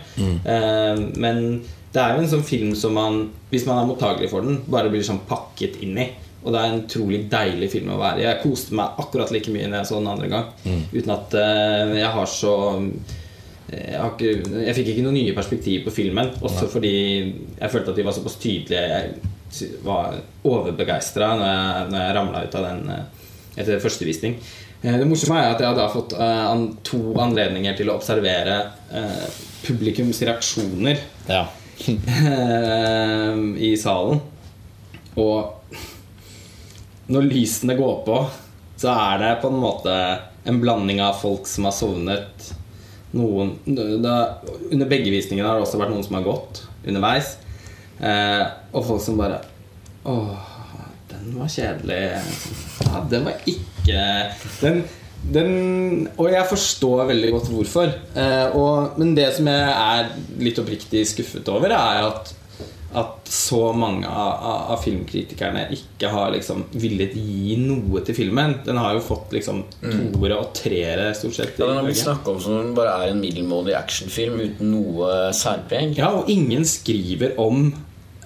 Eh, men det er jo en sånn film som man, hvis man er mottagelig for den, bare blir sånn pakket inn i. Og det er en utrolig deilig film å være i. Jeg koste meg akkurat like mye når jeg så den andre gang. Uten at eh, jeg har så jeg, har ikke, jeg fikk ikke noen nye perspektiver på filmen. Også fordi jeg følte at de var såpass tydelige. Jeg var overbegeistra når jeg, når jeg ramla ut av den eh, etter første visning. Eh, Det morsomme er at jeg hadde fått eh, to anledninger til å observere eh, publikums reaksjoner Ja. [laughs] i salen. Og når lysene går på, så er det på en måte en blanding av folk som har sovnet. Noen, det, under begge visningene har det også vært noen som har gått underveis. Og folk som bare Åh, den var kjedelig. Ja, den var ikke Den, den Og jeg forstår veldig godt hvorfor. Eh, og, men det som jeg er litt oppriktig skuffet over, er at at så mange av, av, filmkritikerne ikke har liksom villet gi noe til filmen. Den har jo fått liksom toere og treere stort sett. Ja, den har blitt snakka om som om den bare er en middelmådig actionfilm uten noe særpreg. Ja, og ingen skriver om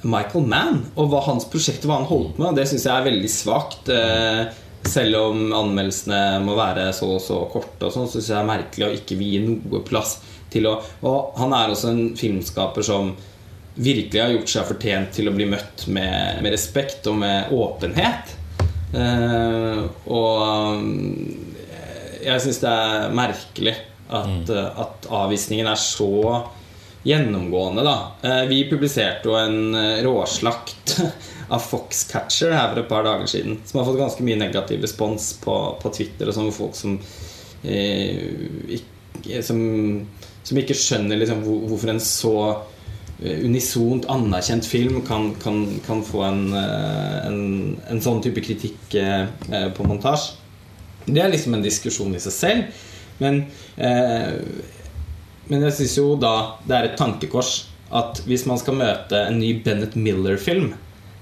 Michael Mann og hva hans prosjekt hva han holdt med. Det syns jeg er veldig svakt. Eh, Selv om anmeldelsene må være så og så korte, og sånn, så syns jeg det er merkelig å ikke vie noe plass til å Og han er også en filmskaper som virkelig har gjort seg fortjent til å bli møtt med, med respekt og med åpenhet. Eh, og mm, jeg syns det er merkelig at, mm. at avvisningen er så gjennomgående, da. Eh, vi publiserte jo en eh, råslakt av Foxcatcher her for et par dager siden, som har fått ganske mye negativ respons på, på Twitter, og sånn folk som eh, ikke, som, som ikke skjønner liksom hvor, hvorfor en så eh, unisont anerkjent film kan, kan, kan få en, eh, en, en sånn type kritikk eh, eh, på montasje. Det er liksom en diskusjon i seg selv. Men, eh, men jeg syns jo da det er et tankekors at hvis man skal møte en ny Bennett Miller-film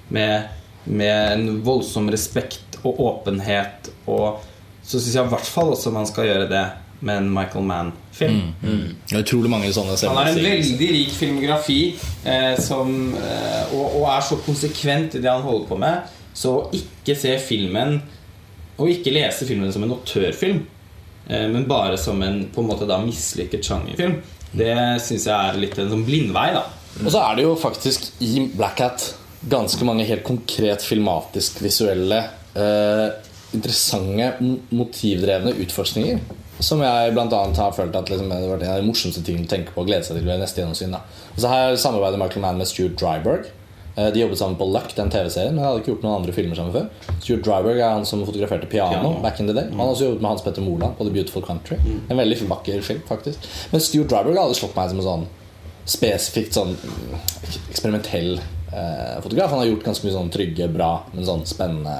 med, med en voldsom respekt og åpenhet, og, så syns jeg i hvert fall også man skal gjøre det med en Michael Mann-film. Det er utrolig mange sånne Han har en veldig rik filmografi eh, som, eh, og, og er så konsekvent i det han holder på med. Så å ikke se filmen Og ikke lese filmen som en autørfilm, eh, men bare som en på en måte da mislykket sjangerfilm, det syns jeg er litt en sånn blindvei. da Og så er det jo faktisk i Black Hat ganske mange helt konkret filmatisk visuelle, eh, interessante, motivdrevne utforskninger. Som jeg annet har følt at liksom, det har vært en av de morsomste tingene å tenke på og glede seg til ved neste gjennomsyn. Og så her samarbeider Michael Mann med Stuart Dryberg. Eh, De jobbet sammen på Luck, den TV-serien, men de hadde ikke gjort noen andre filmer sammen før. Stuart Dryberg er han som fotograferte piano, Piano. back in the day. Han har også jobbet med Hans Petter Moland på The Beautiful Country. En veldig vakker film, faktisk. Men Stuart Dryberg hadde slått meg som en sånn spesifikt sånn mm, eksperimentell fotograf. Han har gjort ganske mye sånn trygge, bra, men sånn spennende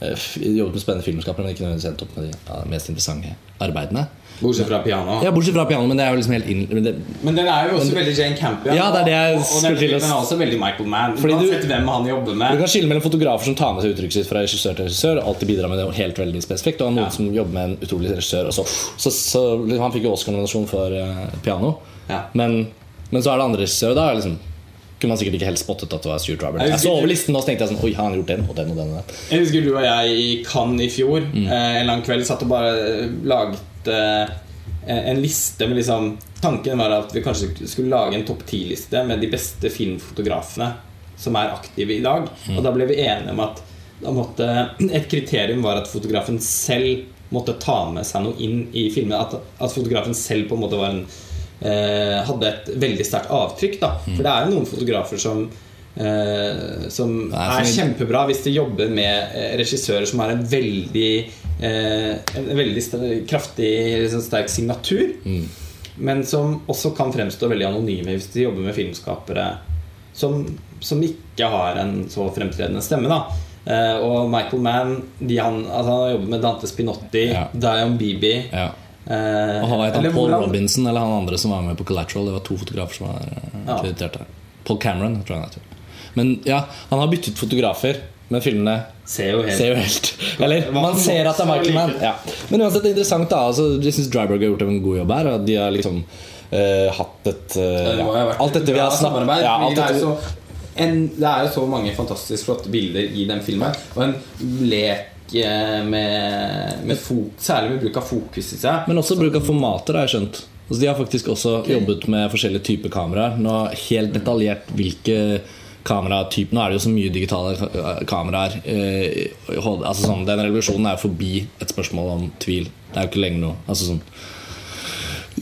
eh, Jobbet med spennende filmskapere, men ikke nødvendigvis endt opp med de mest interessante arbeidene. Bortsett fra piano. Ja, Bortsett fra piano, men det er jo liksom helt inn... Men det, Men den er jo også veldig Jane Campion. Ja, det er det jeg og, og den, er også veldig Michael Mann. Fordi du- Uansett hvem han jobber med. Du kan skille mellom fotografer som tar med seg uttrykket sitt fra regissør til regissør, og alltid bidrar med det helt veldig spesifikt, og noen Ja. som jobber med en utrolig regissør. Så, så, så, liksom, han fikk jo Oscar-nominasjon for uh, piano. Ja. Men, men så er det andre regissører. Da liksom, kunne man sikkert ikke helt spottet at det var Stuart Robert. Jeg Jeg så over listen og så tenkte jeg sånn Oi, har han gjort den og den og den? Og den. Jeg husker du og jeg i Cannes i fjor Mm. eh, en annen kveld satt og bare eh, laget eh, en liste med liksom Tanken var at vi kanskje skulle lage en topp ti-liste med de beste filmfotografene som er aktive i dag. Mm. Og da ble vi enige om at måtte, [clears throat] et kriterium var at fotografen selv måtte ta med seg noe inn i filmen. At, at fotografen selv på en måte var en eh, hadde et veldig sterkt avtrykk. Da. For det er jo noen fotografer som eh, som Nei, er kjempebra hvis de jobber med eh, regissører som har en veldig eh, En veldig kraftig, liksom, sterk signatur. Mm. Men som også kan fremstå veldig anonyme hvis de jobber med filmskapere som, som ikke har en så fremtredende stemme. Eh, og Michael Mann de han, altså han har jobbet med Dante Spinotti, Ja. Dion Beebe Ja. Eh, Og han var et Paul hvordan- Robinson eller han andre som var med på Collateral. Det var to fotografer som var eh, Ja. kreditert der. Paul Cameron, tror jeg han heter. Men ja, han har byttet fotografer, men filmene Ser jo helt ser jo helt Eller man ser at det er Michael Mann. Ja. Men uansett, det er interessant. da altså, Jeg syns Dryberg har gjort en god jobb her. Og de har liksom uh, hatt et ha ja, Alt dette vi har snakket ja, alt det, er jo så, en, det er jo så mange fantastisk flotte bilder i den filmen. Og en lek eh, med, med fo Særlig med bruk av fokus, synes jeg. Men også bruk av formater, har jeg skjønt. Altså, de har faktisk også jobbet med forskjellige typer kameraer. Nå Helt detaljert hvilke kameratyper Nå er det jo så mye digitale kameraer. Eh, altså sånn, den revolusjonen er jo forbi et spørsmål om tvil. Det er jo ikke lenger noe altså sånn,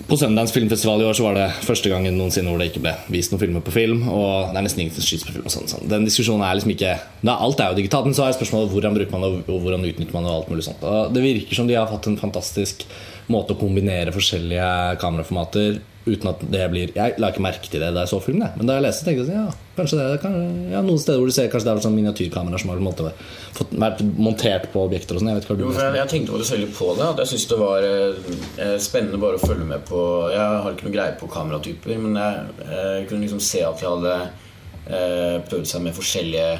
På Sundance filmfestival i år så var det første gangen noensinne hvor det ikke ble vist noen filmer på film. Og det er nesten ingen som skytes på film. sånn, sånn. Den diskusjonen er liksom ikke er, Alt er jo digitalt, men så er spørsmålet hvordan bruker man det, og hvordan utnytter man det. Og alt mulig sånt og Det virker som de har fått en fantastisk måte å kombinere forskjellige kameraformater uten at det blir Jeg la ikke merke til det da jeg så filmen, det. men da jeg leste, tenkte jeg sånn, ja, kanskje det kan, ja, Noen steder hvor du ser kanskje det er sånn miniatyrkameraer som har måte fått, vært montert på objekter og sånn. Jeg vet ikke hva du Jo, jeg, jeg tenkte faktisk veldig på det. At jeg syns det var eh, spennende bare å følge med på Jeg har ikke noe greie på kameratyper, men jeg, jeg kunne liksom se at de hadde eh, prøvd seg med forskjellige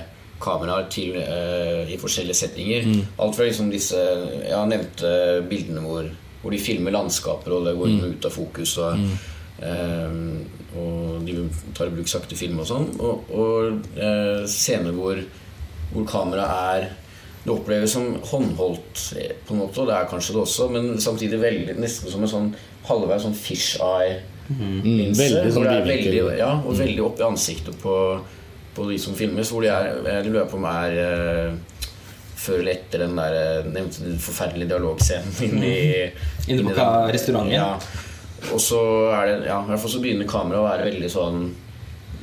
kameraer til, eh, i forskjellige settinger. Alt fra liksom disse Jeg nevnte bildene hvor, hvor de filmer landskaper, og det går mm. ut av fokus. Og, eh, og de tar i bruk sakte film og sånn. Og, og eh, scener hvor, hvor kameraet er det oppleves som håndholdt, eh, på en måte, og det er kanskje det også, men samtidig veldig, nesten som en sånn halvveis sånn fish eye-linse. veldig sånn hvor det er veldig, ja, og veldig opp i ansiktet på, på de som filmes. Hvor de er Jeg lurer på om er eh, før eller etter den der nevnte den forferdelige dialogscenen Inne på inni ka- den- restauranten. Ja. Og så er det Ja, i hvert fall så begynner kameraet å være veldig sånn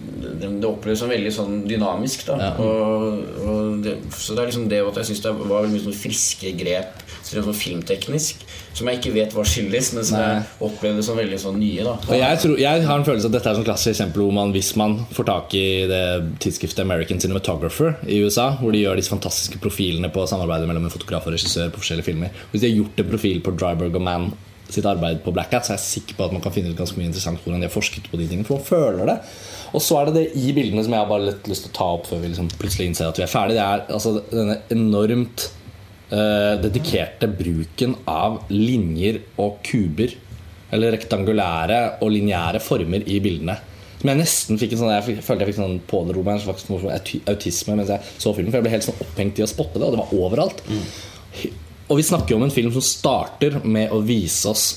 det, det oppleves som veldig sånn dynamisk. Da. Ja. Og, og det, så det er liksom det at jeg syns det var veldig mye sånn friske grep sånn filmteknisk som jeg ikke vet hva skyldes, men som Nei. jeg opplevde som veldig sånn nye. Da. Og jeg, tror, jeg har en følelse at dette er et sånn klassisk eksempel hvor man, hvis man får tak i det tidsskriftet American Cinematographer i USA, hvor de gjør disse fantastiske profilene på samarbeidet mellom en fotograf og regissør på forskjellige filmer Hvis de har gjort en profil på Dryberg og Mann sitt arbeid på Black Hat, så er jeg sikker på at man kan finne ut ganske mye interessant hvordan de har forsket på de tingene. For man føler det. Og så er det det i bildene som jeg har bare litt lyst til å ta opp før vi liksom plutselig innser at vi er ferdig. Det er altså denne enormt uh, dedikerte bruken av linjer og kuber eller rektangulære og lineære former i bildene. Som jeg nesten fikk en sånn Jeg følte jeg fikk sånn pådro meg en slags autisme mens jeg så filmen. For jeg ble helt sånn opphengt i å spotte det, og det var overalt. Og vi snakker jo om en film som starter med å vise oss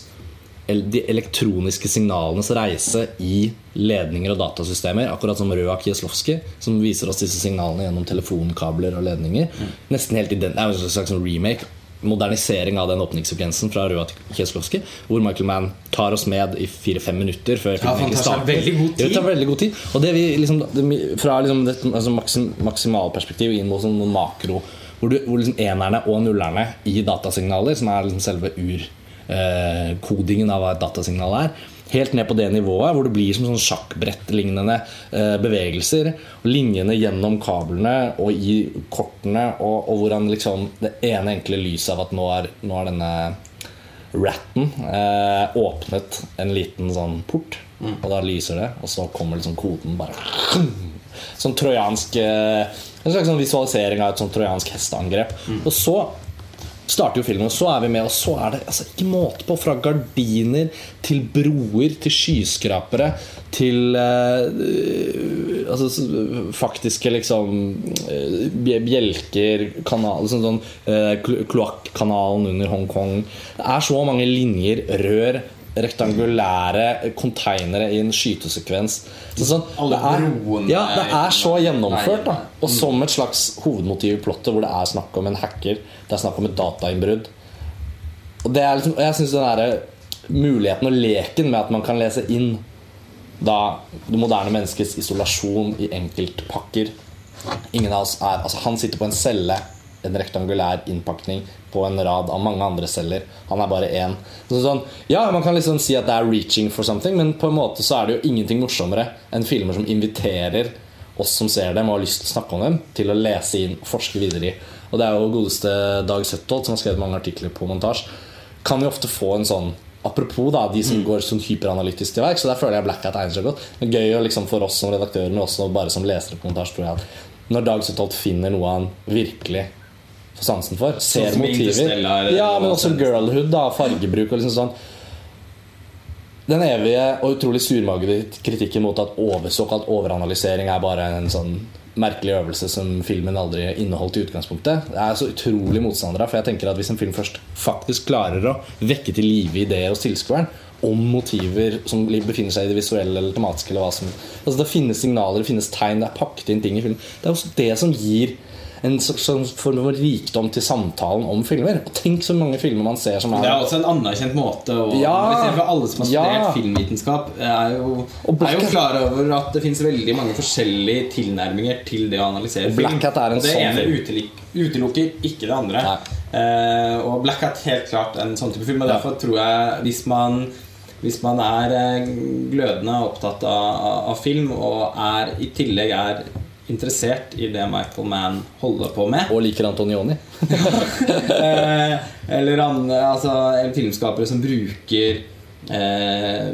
de elektroniske signalenes reise i ledninger og datasystemer. Akkurat som Røa Kieslowski, som viser oss disse signalene gjennom telefonkabler og ledninger. Nesten helt ident- Det er en slags remake modernisering av den åpningssekvensen fra Røa Kieslowski, hvor Michael Mann tar oss med i fire-fem minutter før Ja, han tar seg veldig god tid. Det tar veldig god tid. Og det vi liksom, fra liksom det, altså maksim, maksimalperspektiv inn mot sånn makro, hvor, du, hvor liksom enerne og nullerne i datasignaler, som er liksom selve urkodingen av hva et datasignal er, helt ned på det nivået hvor det blir som sånn sjakkbrettlignende eh, bevegelser. Og linjene gjennom kablene og i kortene, og, og hvordan liksom det ene enkle lyset av at nå er, nå er denne ratten eh, åpnet en liten sånn port, og da lyser det, og så kommer liksom koden bare Sånn trojansk eh, En slags sånn visualisering av et sånn trojansk hesteangrep. Og så starter jo filmen, og så er vi med, og så er det altså, ikke måte på. Fra gardiner til broer til skyskrapere til eh, altså, faktiske liksom eh, Bjelker, kanaler sånn, sånn eh, kloakkanalen under Hongkong. Det er så mange linjer, rør, rektangulære konteinere i en skytesekvens. Så, sånn, det, er, ja, det er så gjennomført. da Og som et slags hovedmotiv i plottet, hvor det er snakk om en hacker, det er snakk om et datainnbrudd. Og det er liksom, jeg syns den derre muligheten og leken med at man kan lese inn da det moderne menneskets isolasjon i enkeltpakker Ingen av oss er Altså, han sitter på en celle, en rektangulær innpakning på en rad av mange andre celler. Han er bare én. Så sånn, ja, man kan liksom si at det er reaching for something, men på en måte så er det jo ingenting morsommere enn filmer som inviterer oss som ser dem og har lyst til å snakke om dem, til å lese inn og forske videre i. Og det er jo godeste Dag Settold, som har skrevet mange artikler på montasje, kan jo ofte få en sånn Apropos da, de som går sånn hyperanalytisk til verk, så der føler jeg Black Hat egner seg godt. Men gøy liksom for oss som redaktører, men også bare som lesere på montasje, tror jeg at når Dag Settold finner noe han virkelig får sansen for, ser som motiver Ja, men også sånn. girlhood, da, fargebruk og liksom sånn den evige og utrolig surmagede kritikken mot at over, såkalt overanalysering er bare en sånn merkelig øvelse som filmen aldri inneholdt i utgangspunktet. Det er så utrolig motstander av, for jeg tenker at hvis en film først faktisk klarer å vekke til live ideer hos tilskueren om motiver som befinner seg i det visuelle eller tematiske eller hva som Altså Det finnes signaler, det finnes tegn, det er pakket inn ting i film. Det er også det som gir en så- sånn form for rikdom til samtalen om filmer. Og tenk så mange filmer man ser som Det er også en anerkjent måte å Ja. Alle som har studert Ja. filmvitenskap, er jo, er jo klar over at det finnes veldig mange forskjellige tilnærminger til det å analysere Og film. Er og det sånn ene utelukker ikke det andre. Eh, og Black Hat helt klart en sånn type film. Og derfor tror jeg hvis man hvis man er eh, glødende opptatt av, av film og er, i tillegg er interessert i det Michael Mann holder på med Og liker Antonioni. [laughs] eh, eller andre, altså, filmskapere som bruker eh,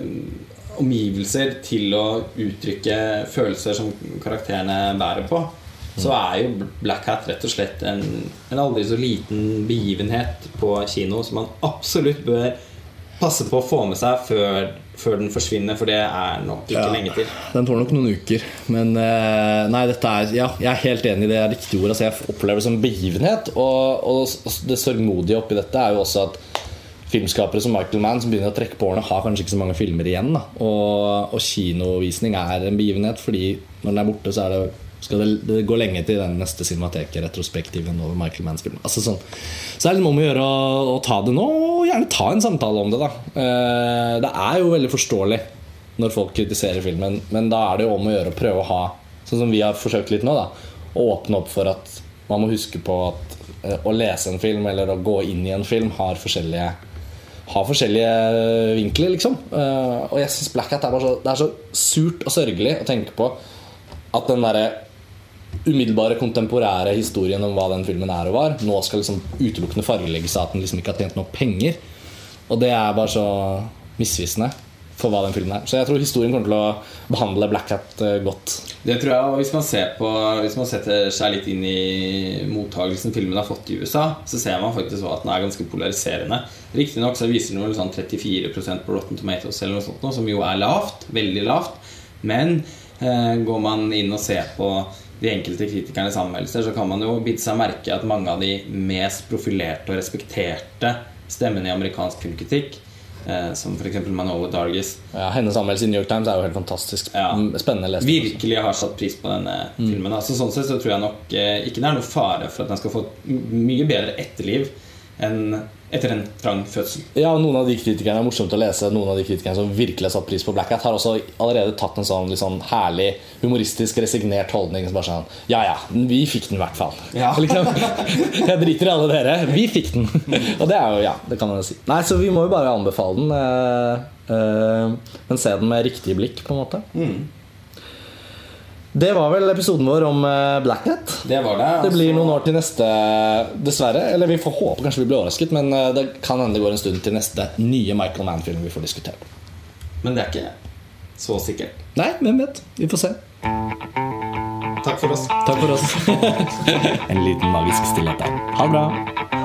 omgivelser til å uttrykke følelser som karakterene bærer på. Så er jo Black Hat rett og slett en, en aldri så liten begivenhet på kino som man absolutt bør passe på å få med seg før, før den forsvinner, for det er nok ikke Ja. lenge til. Den tåler nok noen uker. Men eh, nei, dette er Ja, jeg er helt enig i det er riktig ord. Altså, jeg opplever det som begivenhet. Og, og det sørgmodige oppi dette er jo også at filmskapere som Michael Mann, som begynner å trekke på årene, har kanskje ikke så mange filmer igjen. Og, og kinovisning er en begivenhet, fordi når den er borte, så er det skal det, det gå lenge til den neste Cinemateket-retrospektiven over Michael Manns film. Altså sånn. Så det er litt om å gjøre å, ta det nå, og gjerne ta en samtale om det. da Eh, Det er jo veldig forståelig når folk kritiserer filmen, men da er det jo om å gjøre å prøve å ha Sånn som vi har forsøkt litt nå, da å åpne opp for at man må huske på at eh, å lese en film eller å gå inn i en film har forskjellige har forskjellige vinkler, liksom. Eh, og jeg syns Black Hat er så, det er så surt og sørgelig å tenke på at den derre umiddelbare kontemporære historien om hva den filmen er og var, nå skal liksom utelukkende fargelegges av at den liksom ikke har tjent noe penger. Og det er bare så misvisende for hva den filmen er. Så jeg tror historien kommer til å behandle Black Hat eh, godt. Det tror jeg, og Hvis man ser på Hvis man setter seg litt inn i mottagelsen filmen har fått i USA, så ser man faktisk at den er ganske polariserende. Riktignok viser den vel sånn 34% på Rotten Tomatoes, eller noe sånt, som jo er lavt. Veldig lavt. Men eh, går man inn og ser på de enkelte kritikernes anmeldelser, så kan man jo bite seg merke at mange av de mest profilerte og respekterte stemmene i amerikansk filmkritikk, eh, som f.eks. Manola Dargis, Ja, hennes anmeldelse i New York Times er jo helt fantastisk. Ja. Mm, Spennende lesning. virkelig har satt pris på denne filmen. Altså, sånn sett så tror jeg nok eh, ikke det er noe fare for at den skal få et mye bedre etterliv enn etter en trang fødsel. Ja, Noen av de kritikerne er morsomt å lese Noen av de kritikerne som virkelig har satt pris på Black Hat, har også allerede tatt en sånn sånn herlig, humoristisk, resignert holdning. Som bare sånn Ja ja, vi fikk den i hvert fall. Ja. [laughs] liksom, jeg driter i alle dere. Vi fikk den. og det er jo Ja, det kan man si. Nei, så vi må jo bare anbefale den. eh, eh, men se den med riktig blikk, på en måte. Det var vel episoden vår om Blacknet. Black Hat. Det var det. Det blir altså. noen år til neste, dessverre. Eller vi får håpe kanskje vi blir overrasket, men eh, det kan hende det går en stund til neste nye Michael Mann-film vi får diskutere. Men det er ikke så sikkert. Nei, hvem vet? Vi får se. Takk for oss. Takk for oss. [laughs] en liten magisk stillhet der. Ha det bra.